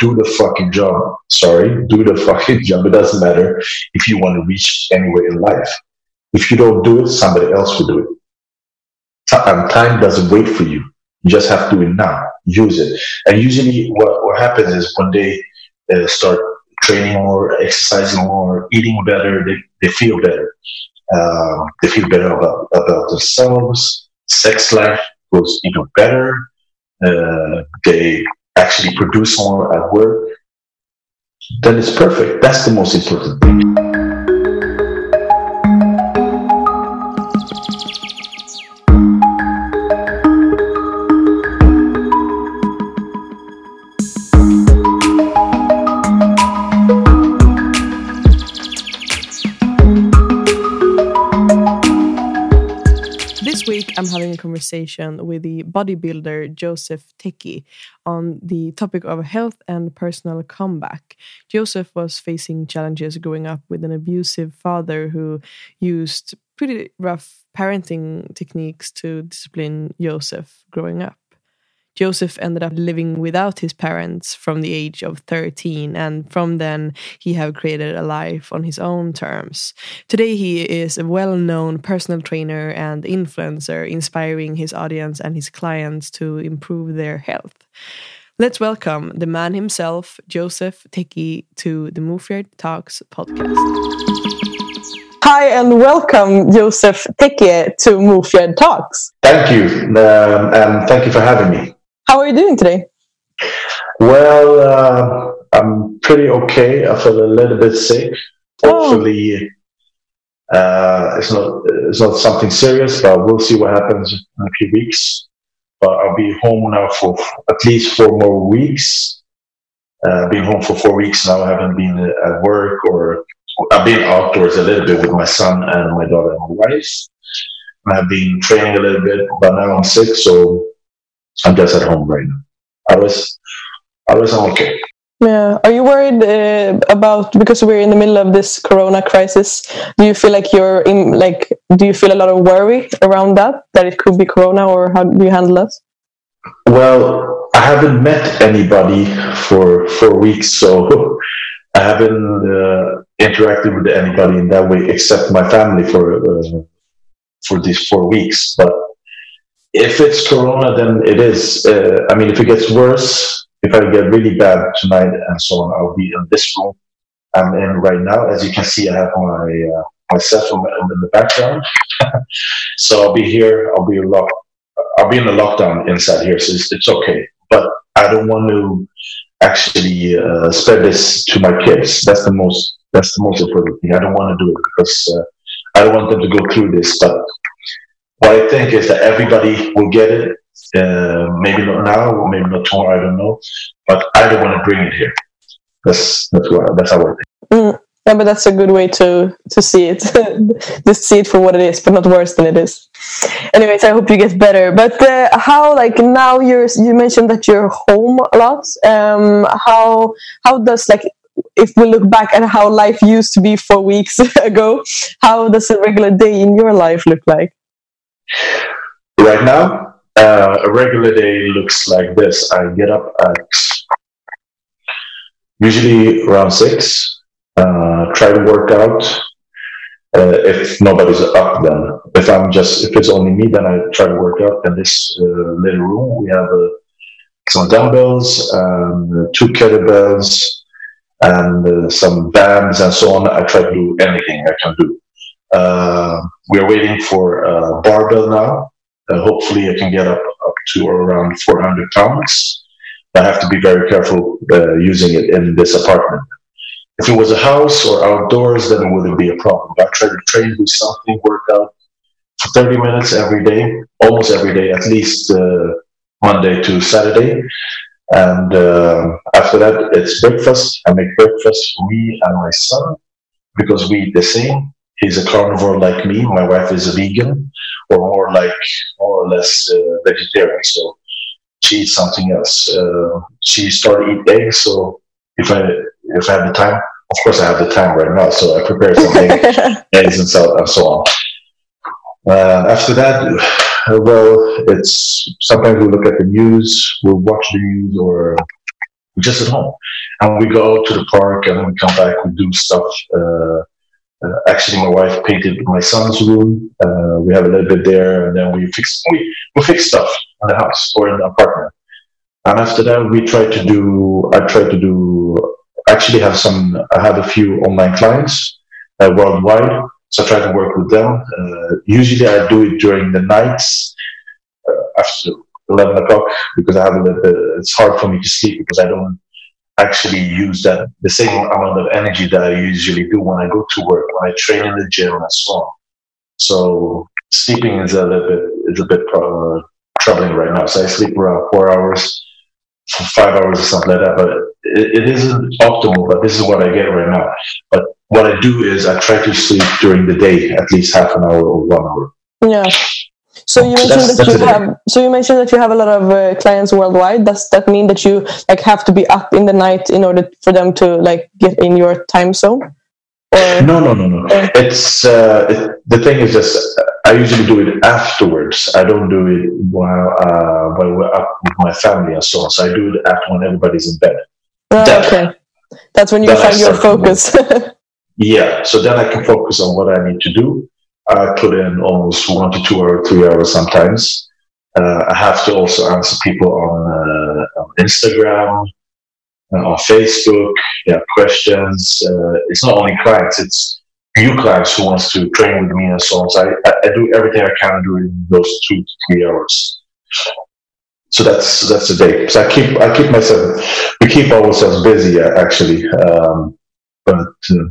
do the fucking job. Sorry, do the fucking job. It doesn't matter if you want to reach anywhere in life. If you don't do it, somebody else will do it. And time doesn't wait for you. You just have to do it now. Use it. And usually, what, what happens is when they uh, start training more, exercising more, eating better, they, they feel better. Um, they feel better about, about themselves. Sex life goes even better. Uh, they actually produce more at work. Then it's perfect. That's the most important thing. Conversation with the bodybuilder Joseph Teki on the topic of health and personal comeback. Joseph was facing challenges growing up with an abusive father who used pretty rough parenting techniques to discipline Joseph growing up. Joseph ended up living without his parents from the age of 13, and from then he have created a life on his own terms. Today he is a well-known personal trainer and influencer, inspiring his audience and his clients to improve their health. Let's welcome the man himself, Joseph Teki, to the Move Talks podcast. Hi and welcome, Joseph Teki, to Move Talks. Thank you, um, and thank you for having me. How are you doing today? Well, uh, I'm pretty okay. I feel a little bit sick. Oh. Hopefully, uh, it's not it's not something serious, but we'll see what happens in a few weeks. But I'll be home now for at least four more weeks. Uh, been home for four weeks now. I haven't been at work or I've been outdoors a little bit with my son and my daughter and my wife. I've been training a little bit, but now I'm sick, so I'm just at home right now. I was, I was okay. Yeah. Are you worried uh, about because we're in the middle of this Corona crisis? Do you feel like you're in like? Do you feel a lot of worry around that that it could be Corona, or how do you handle that? Well, I haven't met anybody for four weeks, so I haven't uh, interacted with anybody in that way except my family for uh, for these four weeks. But if it's corona, then it is. Uh, I mean, if it gets worse, if I get really bad tonight and so on, I'll be in this room I'm in right now. As you can see, I have my uh, my cell phone in the background. so I'll be here. I'll be locked. I'll be in a lockdown inside here, so it's, it's okay. But I don't want to actually uh, spread this to my kids. That's the most. That's the most important thing. I don't want to do it because uh, I don't want them to go through this. But what I think is that everybody will get it. Uh, maybe not now, or maybe not tomorrow. I don't know, but I don't want to bring it here. That's that's what that's how I think. Mm, yeah, but that's a good way to to see it. Just see it for what it is, but not worse than it is. Anyways, I hope you get better. But uh, how, like now, you're you mentioned that you're home a lot. Um, how how does like if we look back at how life used to be four weeks ago, how does a regular day in your life look like? Right now, uh, a regular day looks like this. I get up at usually around six, uh, try to work out. Uh, if nobody's up, then if I'm just if it's only me, then I try to work out in this uh, little room. We have uh, some dumbbells, um, two kettlebells, and uh, some bands and so on. I try to do anything I can do. Uh, we're waiting for a barbell now. Uh, hopefully, I can get up, up to around 400 pounds. I have to be very careful uh, using it in this apartment. If it was a house or outdoors, then it wouldn't be a problem. I try to train, do something, work out for 30 minutes every day, almost every day, at least uh, Monday to Saturday. And uh, after that, it's breakfast. I make breakfast for me and my son because we eat the same he's a carnivore like me. My wife is a vegan, or more like more or less uh, vegetarian. So she eats something else. Uh, she started eat eggs. So if I if I have the time, of course I have the time right now. So I prepare some eggs and so and so on. Uh, after that, well, it's sometimes we look at the news, we'll watch the news, or just at home. And we go to the park and we come back, we do stuff. Uh, actually, my wife painted my son's room. Uh, we have a little bit there, and then we fix we, we fix stuff in the house or in the apartment. And after that, we try to do. I try to do. Actually, have some. I have a few online clients uh, worldwide, so I try to work with them. Uh, usually, I do it during the nights uh, after eleven o'clock because I have a little bit. It's hard for me to sleep because I don't actually use that the same amount of energy that I usually do when I go to work, when I train in the gym and so on. So sleeping is a little bit is a bit uh, troubling right now. So I sleep around four hours, five hours or something like that. But it, it isn't optimal. But this is what I get right now. But what I do is I try to sleep during the day at least half an hour or one hour. Yeah. So you mentioned that's, that that's you have. So you mentioned that you have a lot of uh, clients worldwide. Does that mean that you like have to be up in the night in order for them to like get in your time zone? Or, no, no, no, no. Or, it's uh, it, the thing is just I usually do it afterwards. I don't do it while uh, while we're up with my family and so on. So I do it after when everybody's in bed. Oh, that, okay, that's when you find your focus. yeah, so then I can focus on what I need to do I put in almost one to two or three hours sometimes. Uh, I have to also answer people on, uh, on Instagram, uh, on Facebook. Yeah, questions. Uh, it's not only clients; it's new clients who wants to train with me and so on. So I, I do everything I can during those two to three hours. So that's that's the day. So I keep I keep myself we keep ourselves busy uh, actually, um, but uh,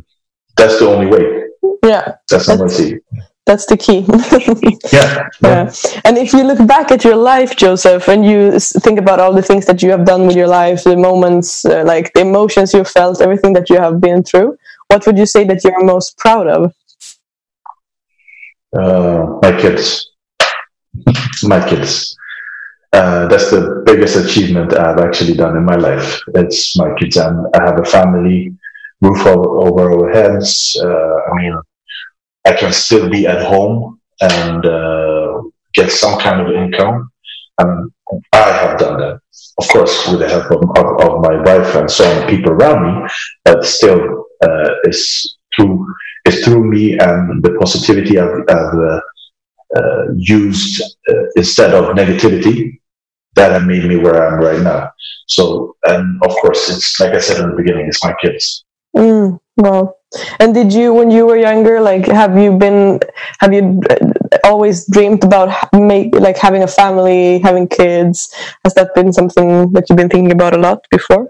that's the only way. Yeah. That's what I. That's the key. yeah, yeah. And if you look back at your life, Joseph, and you think about all the things that you have done with your life, the moments, uh, like the emotions you felt, everything that you have been through, what would you say that you're most proud of? Uh, my kids. my kids. Uh, that's the biggest achievement I've actually done in my life. It's my kids, and I have a family, roof over, over our heads. Uh, I mean, I can still be at home and uh, get some kind of income. And I have done that, of course, with the help of, of, of my wife and so on, people around me. But still, uh, it's through it's through me and the positivity I've, I've uh, uh used uh, instead of negativity that have made me where I am right now. So, and of course, it's like I said in the beginning, it's my kids. Mm, well, and did you, when you were younger, like have you been, have you always dreamed about make like having a family, having kids? Has that been something that you've been thinking about a lot before?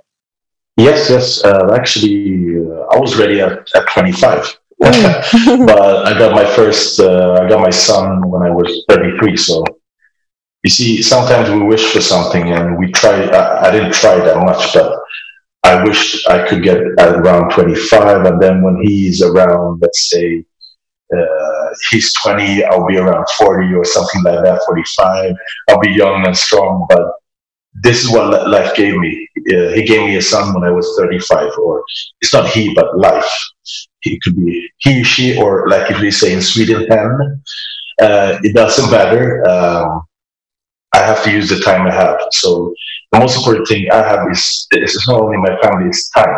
Yes, yes. Uh, actually, uh, I was ready at, at 25. Mm. but I got my first, uh, I got my son when I was 33. So you see, sometimes we wish for something and we try, I, I didn't try that much, but I wish I could get at around 25, and then when he's around, let's say, uh, he's 20, I'll be around 40 or something like that, 45. I'll be young and strong, but this is what life gave me. Uh, he gave me a son when I was 35, or it's not he, but life. He could be he, she, or like if we say in Sweden, hen. Uh, it doesn't matter. Um, I have to use the time I have. So the most important thing I have is, it's not only my family, it's time.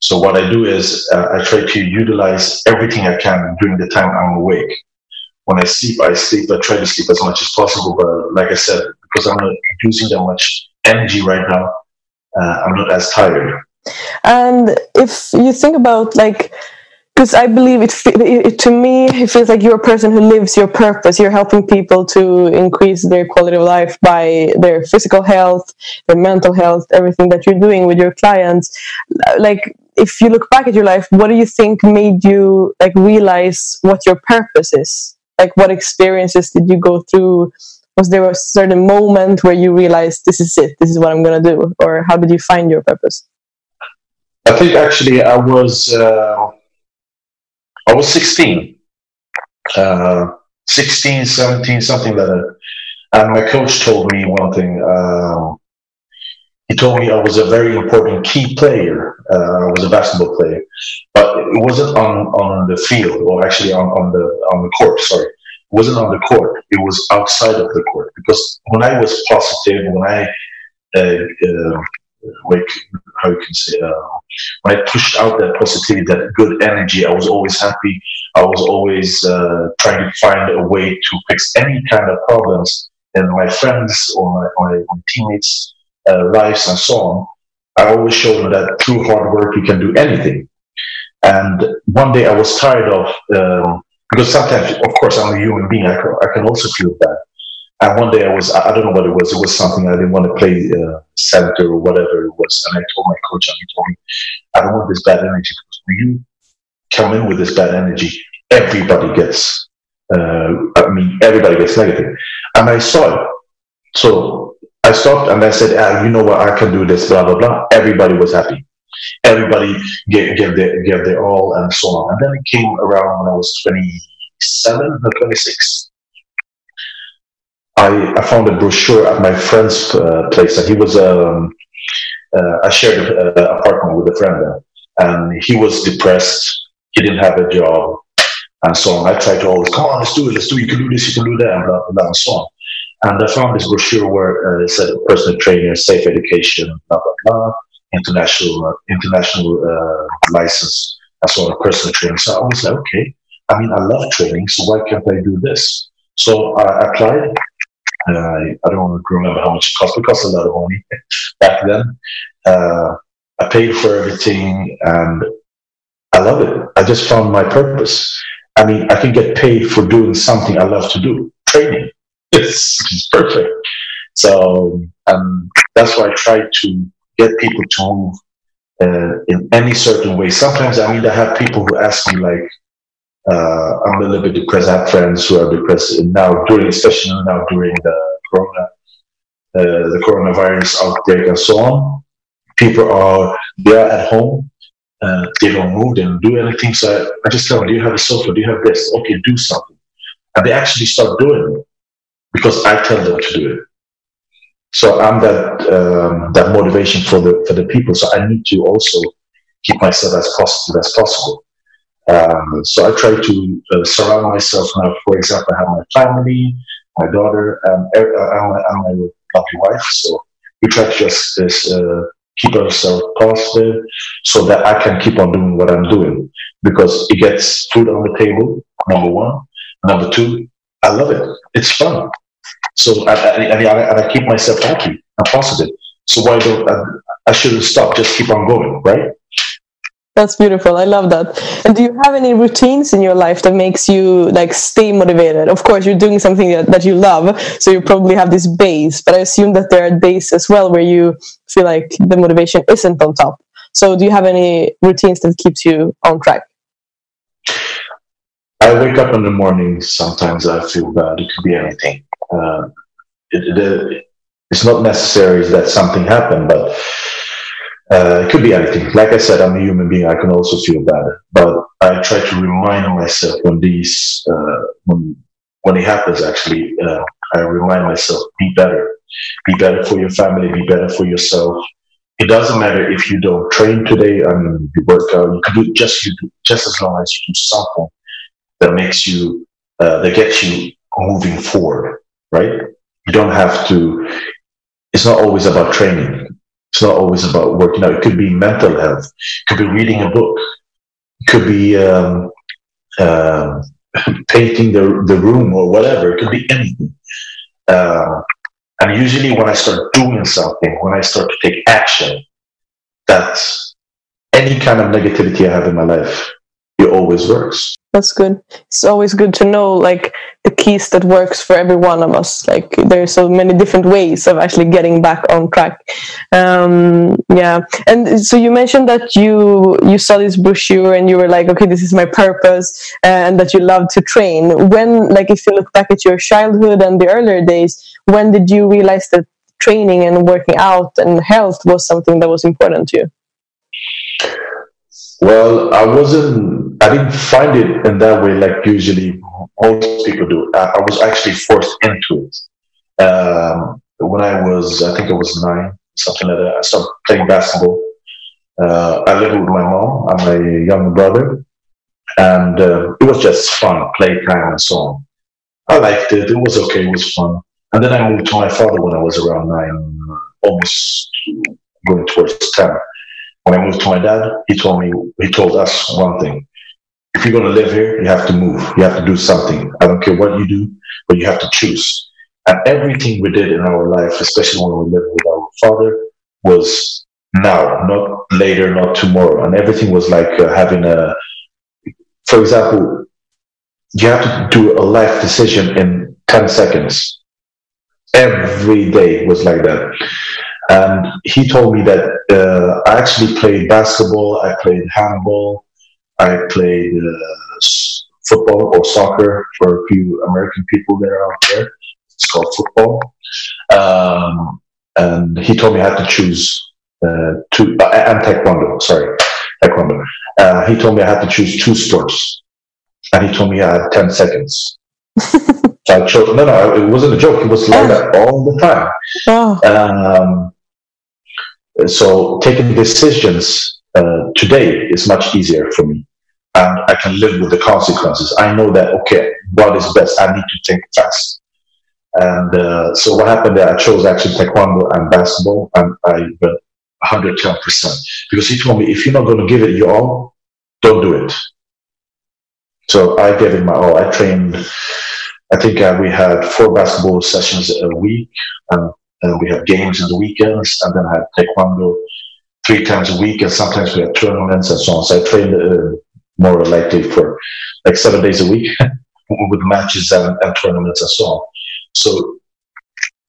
So what I do is uh, I try to utilize everything I can during the time I'm awake. When I sleep, I sleep. I try to sleep as much as possible. But like I said, because I'm not using that much energy right now, uh, I'm not as tired. And if you think about like because I believe it, it, to me it feels like you're a person who lives your purpose. You're helping people to increase their quality of life by their physical health, their mental health, everything that you're doing with your clients. Like if you look back at your life, what do you think made you like realize what your purpose is? Like what experiences did you go through? Was there a certain moment where you realized this is it, this is what I'm going to do, or how did you find your purpose? I think actually I was. Uh I was 16, uh, 16, 17, something like that. And my coach told me one thing. Uh, he told me I was a very important key player. Uh, I was a basketball player, but it wasn't on, on the field, or actually on, on the on the court. Sorry, it wasn't on the court. It was outside of the court because when I was positive, when I uh, uh, like how you can say uh, when I pushed out that positivity, that good energy, I was always happy. I was always uh, trying to find a way to fix any kind of problems in my friends or my, my, teammates' uh, lives and so on. I always showed them that through hard work you can do anything. And one day I was tired of um, because sometimes, of course, I'm a human being. I can, I can also feel bad. And one day I was, I don't know what it was. It was something I didn't want to play uh, center or whatever it was. And I told my coach, and he told me, I don't want this bad energy when you come in with this bad energy, everybody gets, uh, I mean, everybody gets negative. And I saw it. So I stopped and I said, ah, you know what, I can do this, blah, blah, blah. Everybody was happy. Everybody gave, gave, their, gave their all and so on. And then it came around when I was 27 or 26 I, I found a brochure at my friend's uh, place, and he was um, uh, I shared an apartment with a friend, there, and he was depressed. He didn't have a job, and so on. I tried to always come on, let's do it, let's do it. You can do this, you can do that, and blah blah, blah and so on. And I found this brochure where uh, it said personal trainer, safe education, blah blah blah, international uh, international uh, license, and so on, personal training. So I was like, okay. I mean, I love training, so why can't I do this? So I applied I, I don't remember how much it cost. It cost a lot of money back then. Uh, I paid for everything and I love it. I just found my purpose. I mean, I can get paid for doing something I love to do. Training. It's, perfect. So, um, that's why I try to get people to move uh, in any certain way. Sometimes, I mean, I have people who ask me, like, uh, I'm a little bit depressed. I have friends who are depressed now during, especially now during the corona, uh, the coronavirus outbreak and so on. People are they are at home. They don't move. They don't do anything. So I, I, just tell them, "Do you have a sofa? Do you have this? Okay, do something." And they actually start doing it because I tell them to do it. So I'm that um, that motivation for the for the people. So I need to also keep myself as positive as possible. Um, so I try to uh, surround myself now. For example, I have my family, my daughter, and, uh, my, lovely wife. So we try to just uh, keep ourselves positive so that I can keep on doing what I'm doing because it gets food on the table. Number one. Number two, I love it. It's fun. So I, I, I, and I keep myself happy and positive. So why don't I, I shouldn't stop? Just keep on going, right? That's beautiful. I love that. And do you have any routines in your life that makes you like stay motivated? Of course, you're doing something that, that you love, so you probably have this base. But I assume that there are days as well where you feel like the motivation isn't on top. So do you have any routines that keeps you on track? I wake up in the morning. Sometimes I feel bad. It could be anything. Uh, it, it, it's not necessary that something happened, but uh, it could be anything. Like I said, I'm a human being. I can also feel bad, but I try to remind myself when these uh, when when it happens. Actually, uh, I remind myself: be better, be better for your family, be better for yourself. It doesn't matter if you don't train today. Mean, you work out. You can do just you do, just as long as you do something that makes you uh, that gets you moving forward. Right? You don't have to. It's not always about training it's not always about working out. It could be mental health. It could be reading a book. It could be um, uh, painting the, the room or whatever. It could be anything. Uh, and usually, when I start doing something, when I start to take action, that's any kind of negativity I have in my life, it always works that's good. It's always good to know like the keys that works for every one of us. Like there's so many different ways of actually getting back on track. Um, yeah. And so you mentioned that you you saw this brochure and you were like okay this is my purpose and that you love to train. When like if you look back at your childhood and the earlier days when did you realize that training and working out and health was something that was important to you well, I wasn't, I didn't find it in that way like usually most people do. I, I was actually forced into it. Um, when I was, I think I was nine, something like that, I started playing basketball. Uh, I lived with my mom and my younger brother, and uh, it was just fun, playtime and so on. I liked it. It was okay. It was fun. And then I moved to my father when I was around nine, almost going towards 10. When I moved to my dad, he told me, he told us one thing. If you're going to live here, you have to move. You have to do something. I don't care what you do, but you have to choose. And everything we did in our life, especially when we lived with our father, was now, not later, not tomorrow. And everything was like uh, having a, for example, you have to do a life decision in 10 seconds. Every day was like that. And he told me that uh, I actually played basketball, I played handball, I played uh, football or soccer for a few American people that are out there. It's called football. Um, and he told me I had to choose uh, two, uh, and taekwondo, sorry, taekwondo. Uh, he told me I had to choose two sports. And he told me I had 10 seconds. so I chose, no, no, it wasn't a joke. He was like that all the time. Oh. Um, so taking decisions uh, today is much easier for me. And I can live with the consequences. I know that, okay, what is best? I need to think fast. And uh, so what happened there, I chose actually taekwondo and basketball, and I went 110%. Because he told me, if you're not going to give it your all, don't do it. So I gave it my all. I trained, I think uh, we had four basketball sessions a week, and and we have games in the weekends, and then I had taekwondo three times a week, and sometimes we had tournaments and so on. So I trained uh, more or likely for like seven days a week with matches and, and, tournaments and so on. So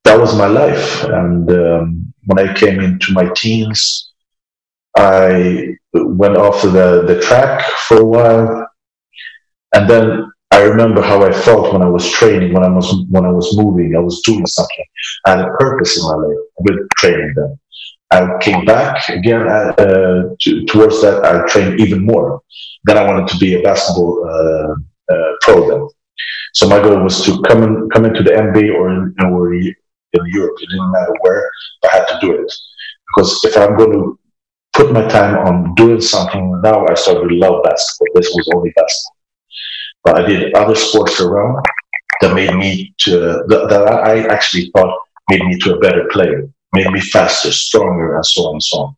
that was my life. And um, when I came into my teens, I went off the, the track for a while. And then I remember how I felt when I was training, when I was when I was moving, I was doing something. I had a purpose in my life with training. Then I came back again uh, to, towards that. I trained even more. Then I wanted to be a basketball uh, uh, pro. Then, so my goal was to come in, come into the NBA or in, or in Europe. It didn't matter where. I had to do it because if I'm going to put my time on doing something now, I started to love basketball. This was only basketball I did other sports around that made me to that I actually thought made me to a better player, made me faster, stronger, and so on and so on.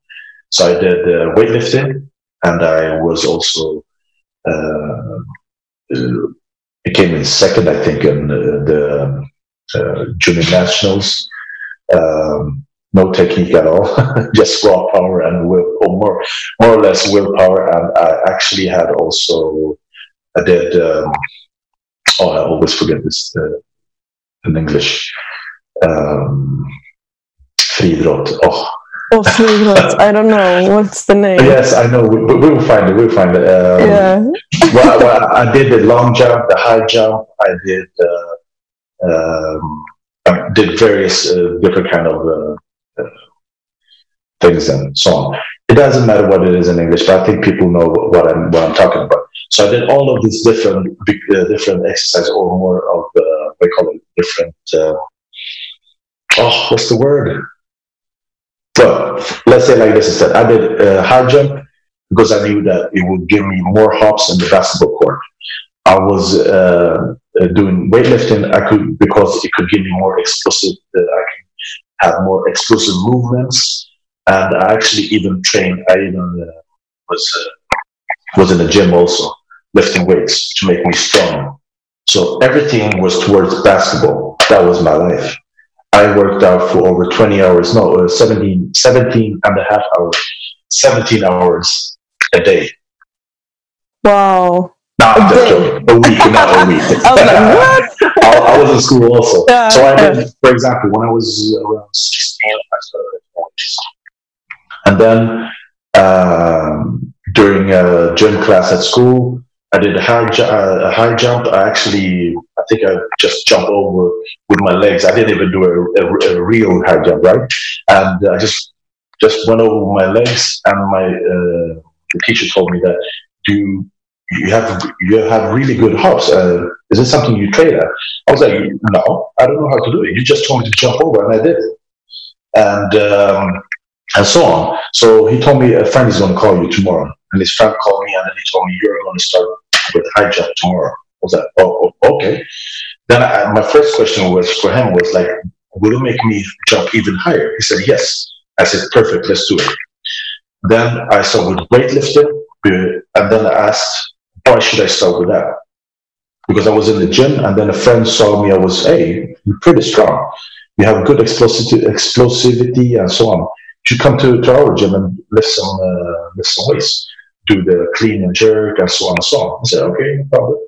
So I did uh, weightlifting, and I was also uh, uh, came in second, I think, in the uh, junior nationals. Um, no technique at all, just raw power and will, or more, more or less willpower. And I actually had also I did. Um, oh, I always forget this uh, in English. Um, friidrott. Oh. Oh, friidrott. I don't know what's the name. Yes, I know. We, we will find it. We'll find it. Um, yeah. well, well, I did the long jump, the high jump. I did. Uh, um, I did various uh, different kind of uh, uh, things and so on. It doesn't matter what it is in English, but I think people know what I'm what I'm talking about. So I did all of these different uh, different exercises, or more of uh, we call it different. Uh, oh, what's the word? So let's say like this instead. I did uh, high jump because I knew that it would give me more hops in the basketball court. I was uh, doing weightlifting. I could because it could give me more explosive. Uh, I can have more explosive movements, and I actually even trained. I even was was in the gym also lifting weights to make me strong. So everything was towards basketball. That was my life. I worked out for over 20 hours, no, uh, 17, 17 and a half hours, 17 hours a day. Wow. Not a, joking. a week, not a week. I, was like, I, I, was in school also. So I did, for example, when I was around 16, I started And then um, during a gym class at school, I did a high, ju- uh, a high jump. I actually, I think I just jumped over with my legs. I didn't even do a, a, a real high jump, right? And I just just went over with my legs. And my uh, the teacher told me that you you have you have really good hops. Uh, is this something you train at? I was like, no, I don't know how to do it. You just told me to jump over, and I did it. And um, and so on. So he told me a friend is going to call you tomorrow. And his friend called me and then he told me, You're going to start with high jump tomorrow. I was like, oh, oh okay. Then I, my first question was for him was like, will it make me jump even higher? He said, yes. I said, perfect, let's do it. Then I started with weightlifting, and then I asked, why should I start with that? Because I was in the gym, and then a friend saw me. I was, hey, you're pretty strong. You have good explosivity, explosivity and so on. Should come to, to our gym and lift some, uh, lift some weights, do the clean and jerk, and so on and so on. I said, okay, no problem.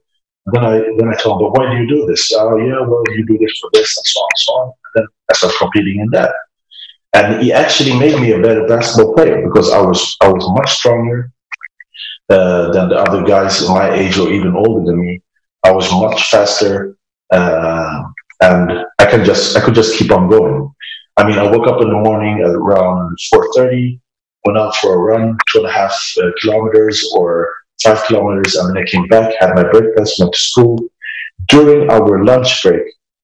Then I then I told him, but why do you do this? Oh, yeah, well, you do this for this and so on and so on. And then I started competing in that. And he actually made me a better basketball player because I was I was much stronger uh, than the other guys my age or even older than me. I was much faster, uh, and I can just I could just keep on going. I mean, I woke up in the morning at around four thirty, went out for a run, two and a half uh, kilometers or five kilometers, and then I came back, had my breakfast, went to school. During our lunch break,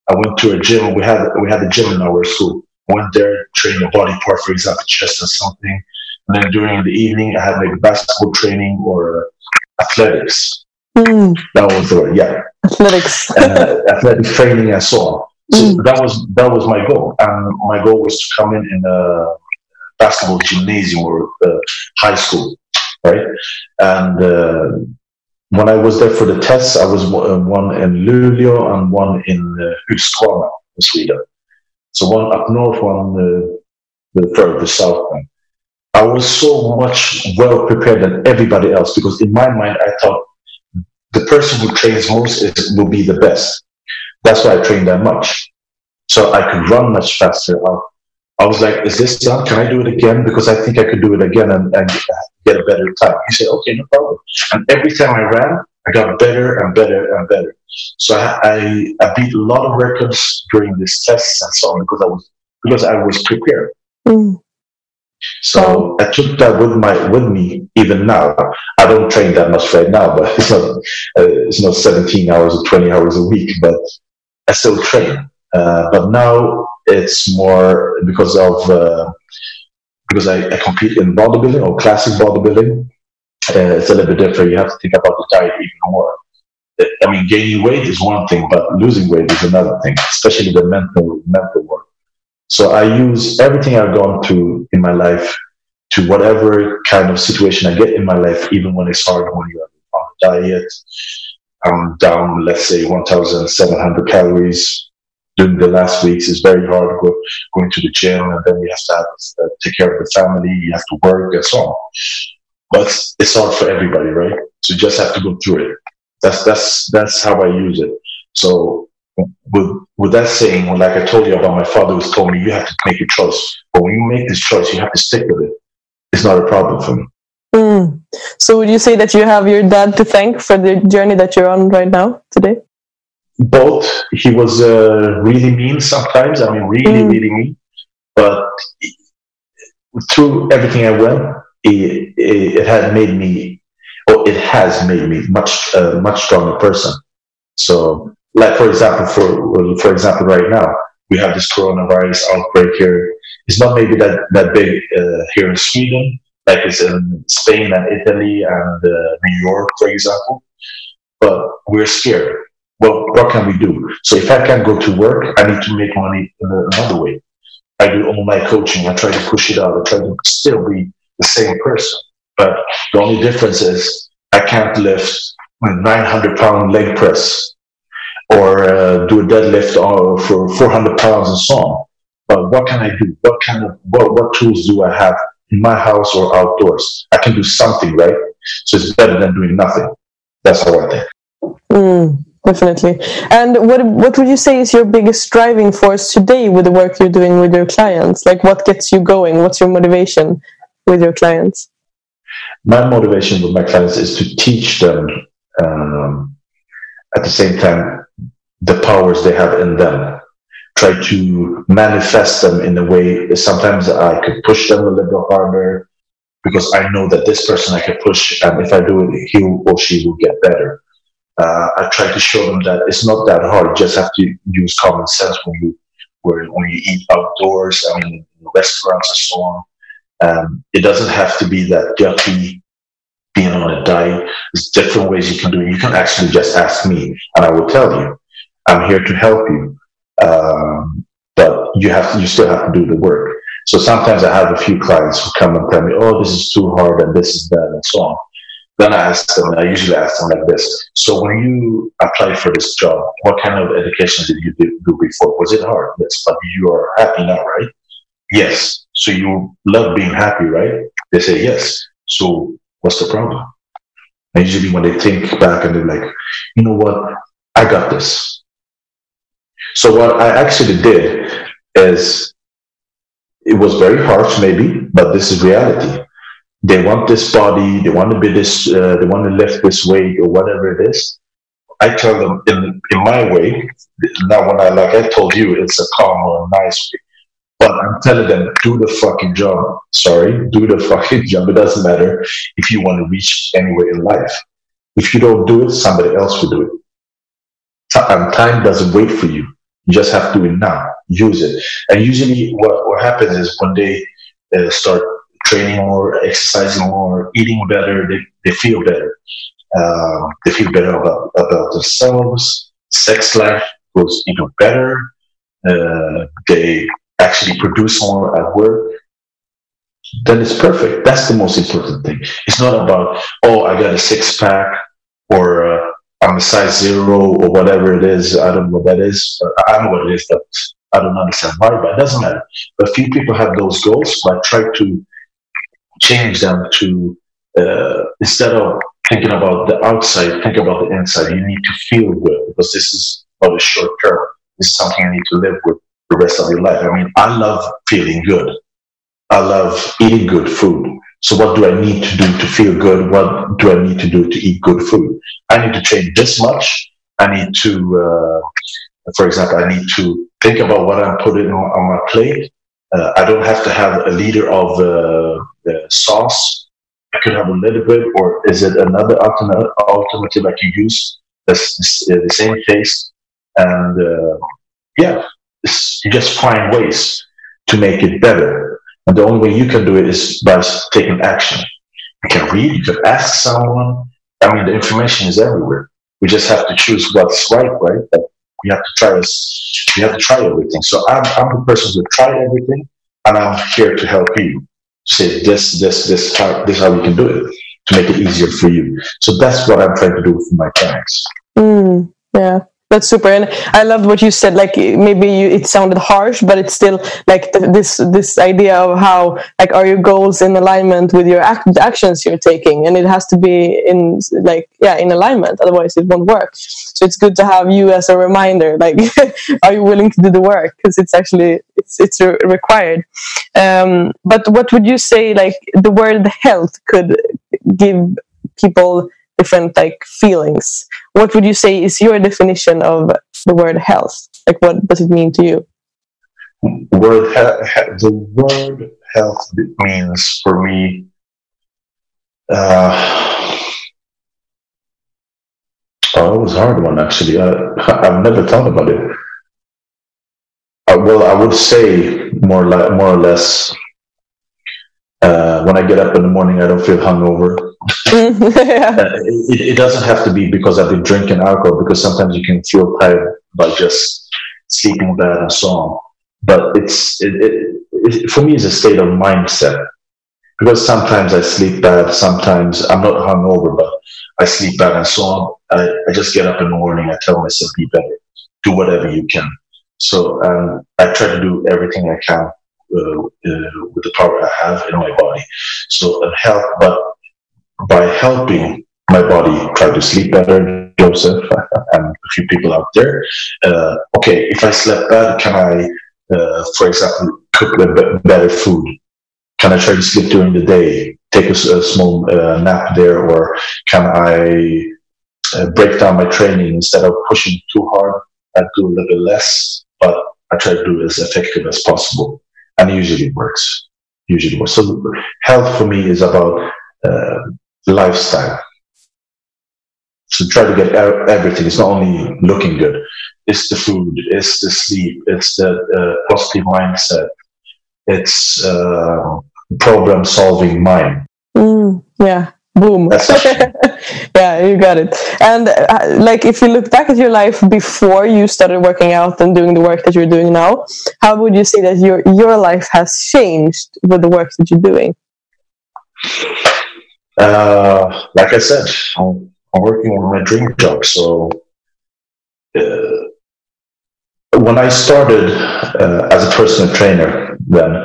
I went to a gym. We had we had a gym in our school. Went there, trained a body part, for example, chest or something. And then during the evening, I had like basketball training or athletics. Mm. That was the word, yeah. Athletics. uh, athletic training and so on. So mm. that was that was my goal, and my goal was to come in in a basketball gymnasium or uh, high school, right? And uh, when I was there for the tests, I was uh, one in Luleå and one in uh, Huskvarna in Sweden. So one up north, one uh, the further south. One. I was so much well prepared than everybody else because in my mind I thought the person who trains most is, will be the best. That's why I trained that much. So I could run much faster. I, I was like, is this done? Can I do it again? Because I think I could do it again and, and get a better time. He said, okay, no problem. And every time I ran, I got better and better and better. So I, I, I beat a lot of records during these tests and so on because I was because I was prepared. Mm. So I took that with my with me even now. I don't train that much right now, but it's not uh, it's not 17 hours or 20 hours a week, but I still train. Uh, but now it's more because of uh, because I, I, compete in bodybuilding or classic bodybuilding. Uh, it's a little bit different. You have to think about the diet even more. I mean, gaining weight is one thing, but losing weight is another thing, especially the mental mental work. So I use everything I've gone through in my life to whatever kind of situation I get in my life, even when it's hard, when you're on a diet, I'm down, let's say, 1,700 calories. During the last weeks, it's very hard go, going to the gym, and then you have to have, uh, take care of the family, you have to work, and so on. But it's hard for everybody, right? So you just have to go through it. That's that's that's how I use it. So with with that saying, like I told you about my father was told me, you have to make a choice. But when you make this choice, you have to stick with it. It's not a problem for me. Mm. So would you say that you have your dad to thank for the journey that you're on right now today? Both. He was uh, really mean sometimes. I mean, really, mm. really mean. But through everything I went, it, it, it had made me, or it has made me much, uh, much stronger person. So like for example, for for example, right now we have this coronavirus outbreak here. It's not maybe that that big uh, here in Sweden, like it's in Spain and Italy and uh, New York, for example. But we're scared. Well, what can we do? So if I can't go to work, I need to make money another way. I do all my coaching. I try to push it out. I try to still be the same person. But the only difference is I can't lift a 900 pound leg press or uh, do a deadlift for 400 pounds and so on. But what can I do? What kind of what, what tools do I have in my house or outdoors? I can do something, right? So it's better than doing nothing. That's how I think. Mm, definitely. And what what would you say is your biggest driving force today with the work you're doing with your clients? Like, what gets you going? What's your motivation with your clients? My motivation with my clients is to teach them. Um, at the same time the powers they have in them. Try to manifest them in a way. Sometimes I could push them a little bit harder because I know that this person I can push, and if I do it, he or she will get better. Uh, I try to show them that it's not that hard. You just have to use common sense when you when you eat outdoors. I mean, restaurants and so on. Um, it doesn't have to be that dirty being on a diet. There's different ways you can do it. You can actually just ask me, and I will tell you. I'm here to help you, um, but you have to, you still have to do the work. So sometimes I have a few clients who come and tell me, "Oh, this is too hard, and this is that, and so on." Then I ask them. I usually ask them like this: So when you applied for this job, what kind of education did you do before? Was it hard? Yes, but you are happy now, right? Yes. So you love being happy, right? They say yes. So what's the problem? And usually when they think back and they're like, you know what? I got this. So what I actually did is it was very harsh maybe, but this is reality. They want this body, they want to be this, uh, they want to lift this weight or whatever it is. I tell them in, in my way, now when I, like I told you, it's a calm or nice way. But I'm telling them, do the fucking job. Sorry, do the fucking job. It doesn't matter if you want to reach anywhere in life. If you don't do it, somebody else will do it. And time doesn't wait for you. You just have to do it now. Use it. And usually, what, what happens is when they uh, start training more, exercising more, eating better, they, they feel better. Um, they feel better about, about themselves. Sex life goes even better. Uh, they actually produce more at work, then it's perfect. That's the most important thing. It's not about, oh, I got a six pack or uh, I'm a size zero or whatever it is. I don't know what that is. I know what it is, but I don't understand why, but it doesn't matter. But few people have those goals, but try to change them to, uh, instead of thinking about the outside, think about the inside. You need to feel good because this is about the short term. This is something you need to live with the rest of your life. I mean, I love feeling good. I love eating good food. So what do I need to do to feel good? What do I need to do to eat good food? I need to train this much. I need to, uh, for example, I need to think about what I'm putting on, on my plate. Uh, I don't have to have a liter of uh, sauce. I could have a little bit, or is it another alternative, I can use that's the same taste? And uh, yeah, you just find ways to make it better. And the only way you can do it is by taking action. You can read, you can ask someone. I mean, the information is everywhere. We just have to choose what's right, right? But we have to try this. We have to try everything. So I'm, I'm the person who try everything, and I'm here to help you. Say this, this, this, how, this, how we can do it to make it easier for you. So that's what I'm trying to do for my clients. Mm, yeah that's super. And i loved what you said like maybe you, it sounded harsh but it's still like the, this this idea of how like are your goals in alignment with your act, actions you're taking? And it has to be in like yeah in alignment otherwise it won't work. So it's good to have you as a reminder like are you willing to do the work? Because it's actually it's it's re- required. Um, but what would you say like the word health could give people different like feelings. What would you say is your definition of the word health? Like, what does it mean to you? Word he- the word health means for me. Uh, oh, it was a hard one actually. I, I've never thought about it. Uh, well, I would say more like more or less. Uh, when I get up in the morning, I don't feel hungover. yeah. uh, it, it, doesn't have to be because I've been drinking alcohol, because sometimes you can feel tired by just sleeping bad and so on. But it's it, it, for me, it's a state of mindset because sometimes I sleep bad, sometimes I'm not hungover, but I sleep bad and so on. I, I just get up in the morning, I tell myself, be better, do whatever you can. So um, I try to do everything I can uh, uh, with the power I have in my body. So uh, health, but by helping my body try to sleep better, Joseph, and a few people out there. Uh, okay, if I slept bad, can I, uh, for example, cook a better food? Can I try to sleep during the day? Take a, a small uh, nap there, or can I uh, break down my training instead of pushing too hard? I do a little less, but I try to do as effective as possible, and usually it works. Usually works. So health for me is about uh, lifestyle. So try to get everything. It's not only looking good. It's the food. It's the sleep. It's the uh, positive mindset. It's uh, problem solving mind. Mm, yeah, Boom. yeah, you got it. And uh, like, if you look back at your life before you started working out and doing the work that you're doing now, how would you say that your your life has changed with the work that you're doing? Uh, like I said, I'm, I'm, working on my dream job. So uh, when I started uh, as a personal trainer, then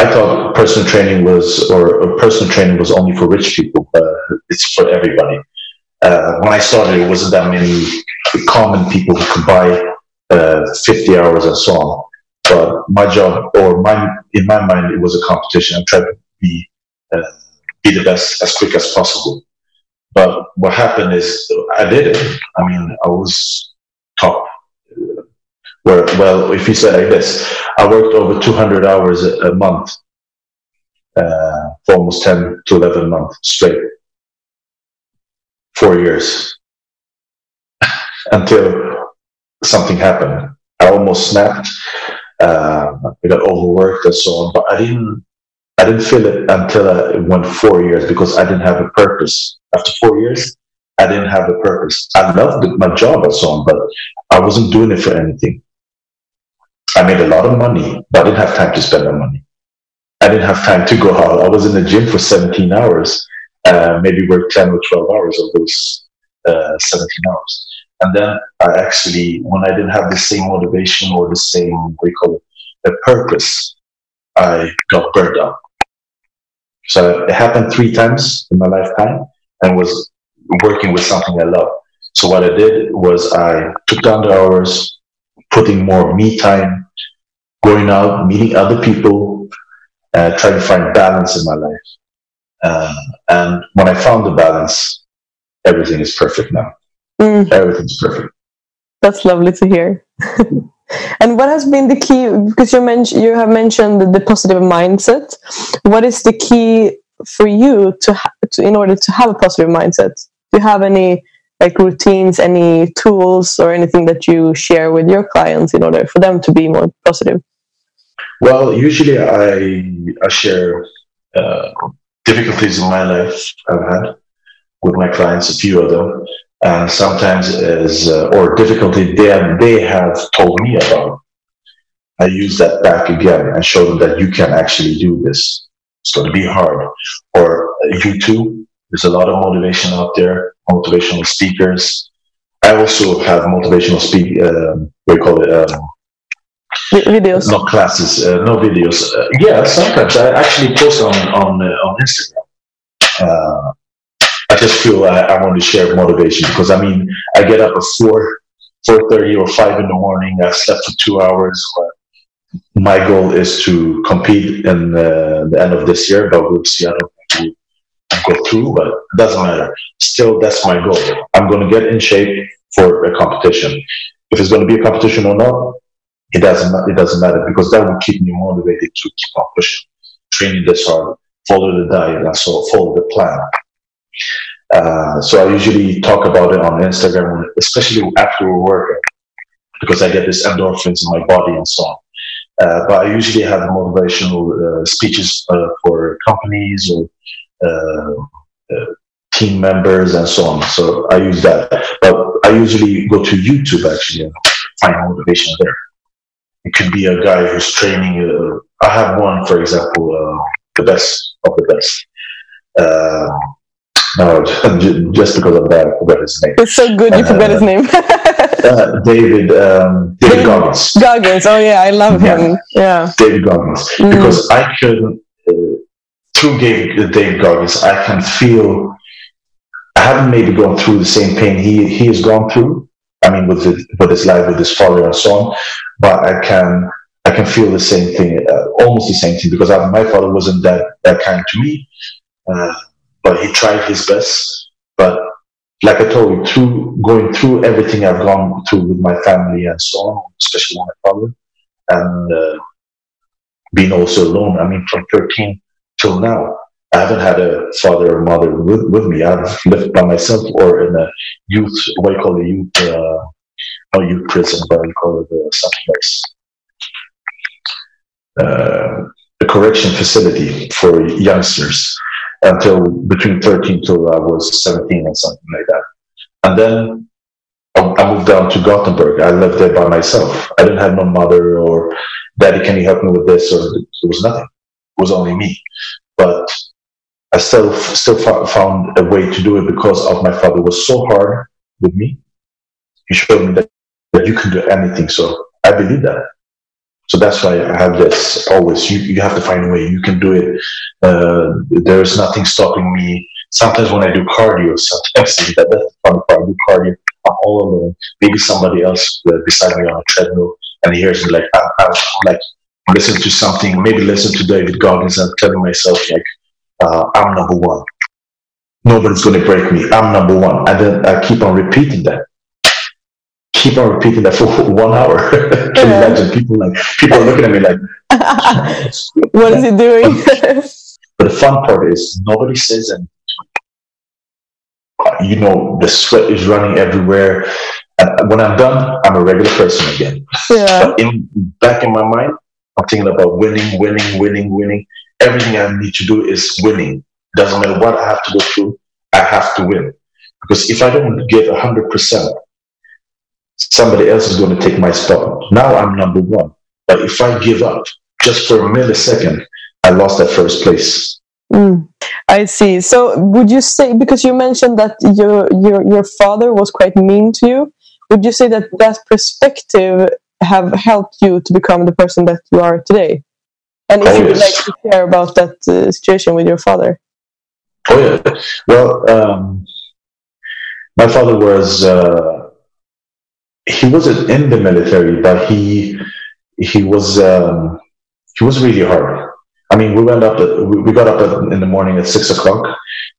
I thought personal training was, or personal training was only for rich people, but it's for everybody. Uh, when I started, it wasn't that many common people who could buy uh, 50 hours and so on. But my job, or my, in my mind, it was a competition. I tried to be, uh, be the best as quick as possible. But what happened is I did it. I mean, I was top where, well, if you say like this, I worked over 200 hours a, month uh, for almost 10 to 11 months straight. Four years. Until something happened. I almost snapped. Uh, I got overworked and so on, but I didn't. I didn't feel it until I went four years because I didn't have a purpose. After four years, I didn't have a purpose. I loved my job and so on, but I wasn't doing it for anything. I made a lot of money, but I didn't have time to spend the money. I didn't have time to go out. I was in the gym for 17 hours, uh, maybe work 10 or 12 hours of those uh, 17 hours. And then I actually, when I didn't have the same motivation or the same, you call it, a purpose, I got burned out. So it happened three times in my lifetime and was working with something I love. So what I did was I took down the hours, putting more me time, going out, meeting other people, uh, trying to find balance in my life. Uh, and when I found the balance, everything is perfect now. Mm. Everything's perfect. That's lovely to hear. and what has been the key? Because you mentioned you have mentioned the positive mindset. What is the key for you to, ha- to in order to have a positive mindset? Do you have any like routines, any tools or anything that you share with your clients in order for them to be more positive? Well, usually I, I share uh, difficulties in my life I've had with my clients, a few of them, and sometimes as uh, or difficulty they they have told me about. I use that back again and show them that you can actually do this. It's going to be hard. Or uh, YouTube, there's a lot of motivation out there, motivational speakers. I also have motivational speak. Uh, what do you call it? Um, videos. Not classes, uh, no videos. Uh, yeah, sometimes I actually post on on uh, on Instagram. Uh, I just feel I, I, want to share motivation because I mean I get up at four four thirty or five in the morning. I slept for two hours. My goal is to compete in uh, the end of this year, but we'll see. I don't go through, but it doesn't matter. Still, that's my goal. I'm going to get in shape for a competition. If it's going to be a competition or not, it doesn't it doesn't matter because that will keep me motivated to keep on pushing, training this hard, follow the diet, and so follow the plan. Uh, so I usually talk about it on Instagram, especially after we work, because I get this endorphins in my body and so on. Uh, but I usually have motivational uh, speeches uh, for companies or team members and so on. So I use that. But I usually go to YouTube actually and find motivation there. It could be a guy who's training. Uh, I have one, for example, uh, the best of the best. Uh, no, just because of that, I forgot his name. It's so good you forgot his name. uh, David um, David Goggins. Goggins. Oh yeah, I love him. Yeah. David Goggins. Mm. Because I could uh, through Dave, Dave Goggins, I can feel. I haven't maybe gone through the same pain he he has gone through, I mean, with his, with his life, with his father and so on. But I can I can feel the same thing, uh, almost the same thing, because I, my father wasn't that that kind to me. Uh, but he tried his best. But like I told you, through going through everything I've gone through with my family and so on, especially my father, and uh, being also alone. I mean, from 13 till now, I haven't had a father or mother with, with me. I've lived by myself or in a youth, what you call it, youth, uh, not youth prison, but you call it uh, something else. Uh, a correction facility for youngsters. until between 13 till I was 17 or something like that. And then I moved down to Gothenburg. I lived there by myself. I didn't have no mother or daddy, can you help me with this? Or there was nothing. Was only me. But I still still found a way to do it because of my father was so hard with me. He showed me that, that you can do anything. So I believe that. So that's why I have this always. You, you have to find a way. You can do it. Uh, there is nothing stopping me. Sometimes when I do cardio, sometimes that, that's the fun part. I do cardio. I'm all alone. Maybe somebody else uh, beside me on a treadmill, and he hears me like I, I'm like listen to something. Maybe listen to David Goggins and telling myself like uh, I'm number one. Nobody's going to break me. I'm number one, and then I keep on repeating that keep on repeating that for one hour. Can you imagine people like people are looking at me like, "What is he doing?" but the fun part is nobody says anything. You know, the sweat is running everywhere. And when I'm done, I'm a regular person again. Yeah. But in back in my mind, I'm thinking about winning, winning, winning, winning. Everything I need to do is winning. Doesn't matter what I have to go through, I have to win. Because if I don't give hundred percent, somebody else is going to take my spot. Now I'm number one. But if I give up just for a millisecond, I lost that first place. Mm, I see. So would you say because you mentioned that your your your father was quite mean to you, would you say that that perspective have helped you to become the person that you are today? And if oh, you would yes. like to share about that uh, situation with your father. Oh yeah. Well, um, my father was. Uh, he wasn't in the military, but he he was um, he was really hard. I mean, we went up at, we got up at, in the morning at six o'clock.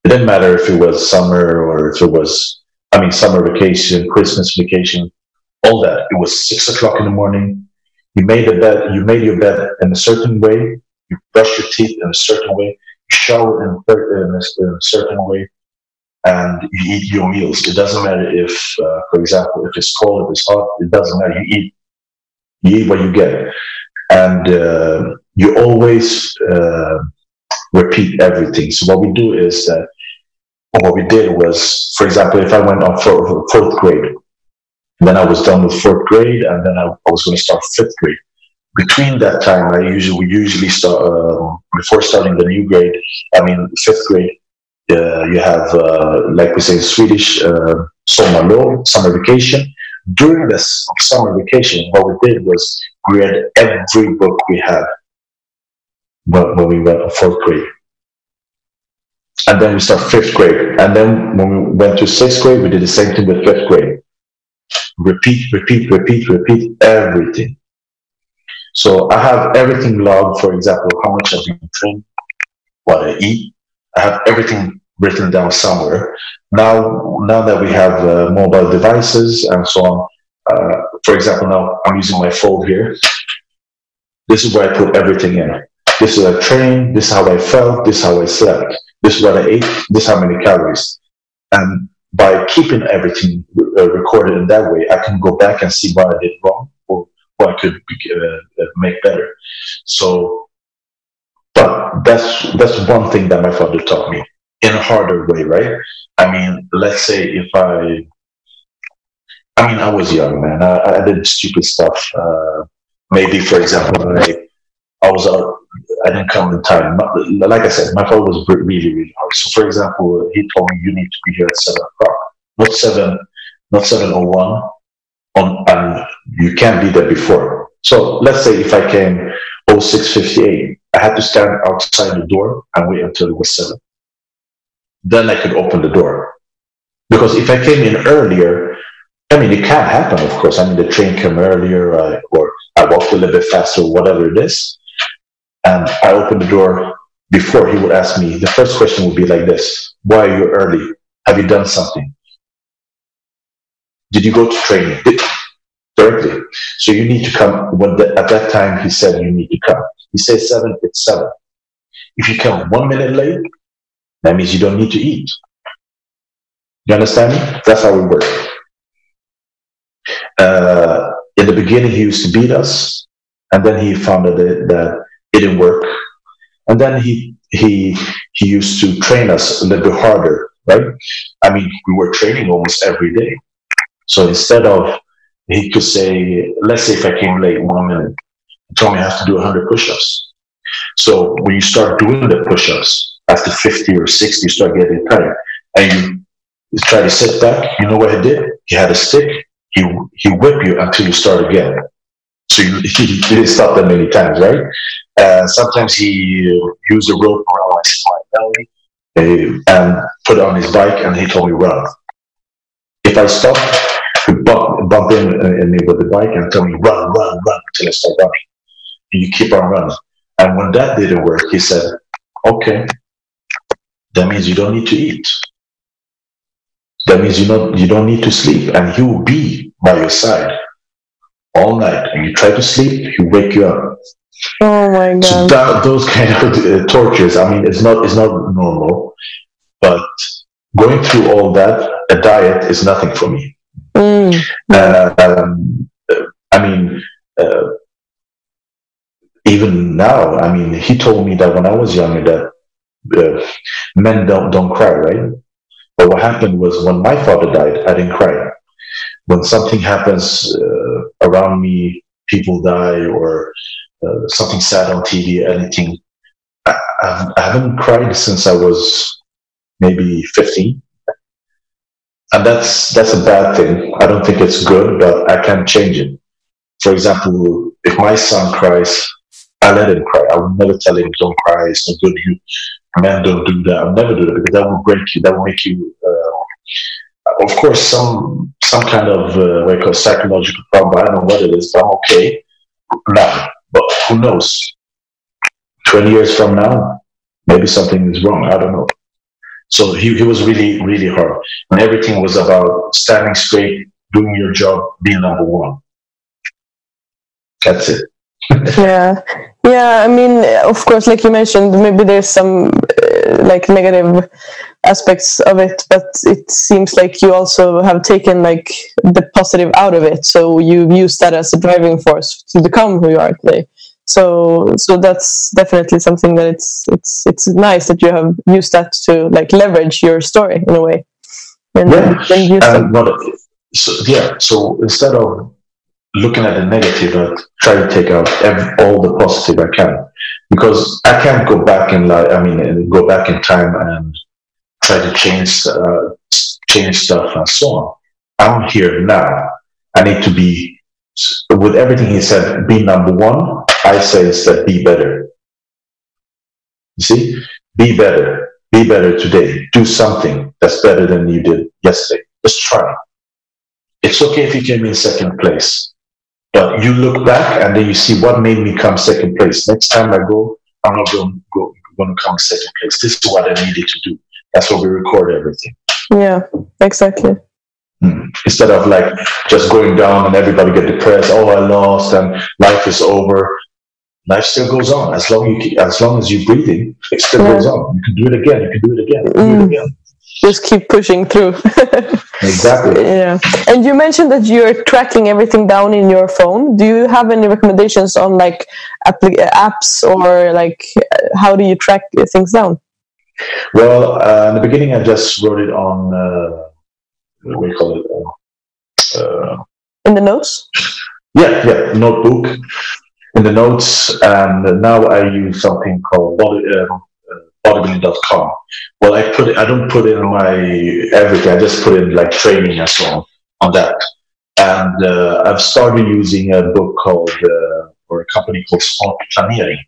It didn't matter if it was summer or if it was I mean summer vacation, Christmas vacation, all that. It was six o'clock in the morning. You made the bed. You made your bed in a certain way. You brush your teeth in a certain way. You shower in a, in a certain way and you eat your meals. It doesn't matter if, uh, for example, if it's cold, if it's hot, it doesn't matter. You eat, you eat what you get. And uh, you always uh, repeat everything. So what we do is that, what we did was, for example, if I went on fourth grade, then I was done with fourth grade, and then I, I was going to start fifth grade. Between that time, I usually we usually start uh, before starting the new grade. I mean, fifth grade uh, you have, uh, like we say Swedish, uh, sommarlov, summer vacation. During this summer vacation, what we did was we read every book we had when we went to fourth grade. And then we start fifth grade. And then when we went to sixth grade, we did the same thing with fifth grade. Repeat, repeat, repeat, repeat everything. So I have everything logged, for example, how much I've been drink, what I eat. I have everything written down somewhere. Now, now that we have uh, mobile devices and so on, uh, for example, now I'm using my phone here. This is where I put everything in. This is a train. This is how I felt. This is how I slept. This is what I ate. This is how many calories. And by keeping everything uh, recorded in that way, I can go back and see what I did wrong or what I could uh, make better. So, but that's that's one thing that my father taught me in a harder way, right? I mean, let's say if I, I mean, I was young, man. I, I did stupid stuff. Uh, maybe, for example, I, I was out, I didn't come in time. Like I said, my father was really, really hard. So, for example, he told me you need to be here at seven o'clock, not seven, not seven o oh one. On and you can't be there before. So let's say if I came 0658, I had to stand outside the door and wait until it was seven then I could open the door. Because if I came in earlier, I mean, it can happen, of course. I mean, the train came earlier, uh, or I walked a little bit faster, whatever it is. And I opened the door before he would ask me. The first question would be like this Why are you early? Have you done something? Did you go to training? Directly. So you need to come. When the, at that time, he said you need to come. He says seven, it's seven. If you come one minute late, that means you don't need to eat. You understand me? That's how we work. Uh, in the beginning, he used to beat us, and then he found that that didn't work. And then he he he used to train us a little bit harder, right? I mean, we were training almost every day. So instead of he could say, let's say if I came late one minute, he told me I have to do 100 push-ups. So when you start doing the push-ups after 50 or 60, you start getting tired, and you, you try to sit back. You know what he did? He had a stick. He he whip you until you start again. So he, didn't stop that many times, right? Uh, sometimes he used a rope around my belly and put it on his bike, and he told me run. If I stop, he bump, bump in, in me with the bike and tell me run, run, run until I start running. And you keep on running. And when that didn't work, he said, "Okay, that means you don't need to eat. That means you don't you don't need to sleep, and he will be by your side all night. And you try to sleep, he wake you up. Oh my god! So that, those kind of uh, tortures. I mean, it's not it's not normal, but going through all that, a diet is nothing for me. Mm. Uh, um, I mean, uh, even now, I mean, he told me that when I was younger that uh, men don't don't cry, right? But what happened was when my father died, I didn't cry. When something happens uh, around me, people die or uh, something sad on TV, anything, I, I haven't cried since I was maybe 15 and that's that's a bad thing. I don't think it's good, but I can change it. For example, if my son cries, I let him cry. I will never tell him don't cry. It's not good. You men don't do that. I'll never do that because that will break you. That will make you. Uh, of course, some some kind of uh, I call psychological problem. I don't know what it is, but I'm okay now. But who knows? Twenty years from now, maybe something is wrong. I don't know. So he, he was really, really hard. And everything was about standing straight, doing your job, being number one. That's it. yeah. Yeah. I mean, of course, like you mentioned, maybe there's some uh, like negative aspects of it, but it seems like you also have taken like the positive out of it. So you use that as a driving force to become who you are today so so that's definitely something that it's it's it's nice that you have used that to like leverage your story in a way and yeah. what, so, yeah so instead of looking at the negative I try to take out every, all the positive I can because I can't go back in like I mean go back in time and try to change uh, change stuff and so on I'm here now I need to be with everything he said be number one I say instead, be better. You see, be better. Be better today. Do something that's better than you did yesterday. Just try. It's okay if you came in second place, but you look back and then you see what made me come second place. Next time I go, I'm not going, going to come second place. This is what I needed to do. That's why we record everything. Yeah, exactly. Mm. Instead of like just going down and everybody get depressed. Oh, I lost and life is over life still goes on as long you as long as you're breathing. It still yeah. goes on. You can do it again. You can do it again. Mm. Do it again. Just keep pushing through. exactly. Yeah. And you mentioned that you're tracking everything down in your phone. Do you have any recommendations on like apps or like how do you track things down? Well, uh, in the beginning, I just wrote it on uh, what do you call it? Uh, in the notes. Yeah, yeah, notebook in the notes, and now I use something called body, bodybuilding.com. Well, I put it, I don't put in my everything. I just put in like training and so on on that. And uh, I've started using a book called uh, or a company called Smart Planering,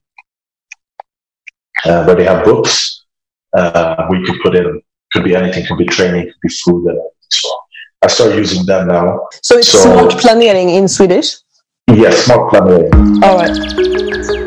uh, where they have books uh, we could put in. Could be anything. Could be training. Could be food and so on. I started using them now. So it's so, Smart Planering in Swedish. Yes, smart planering. All right.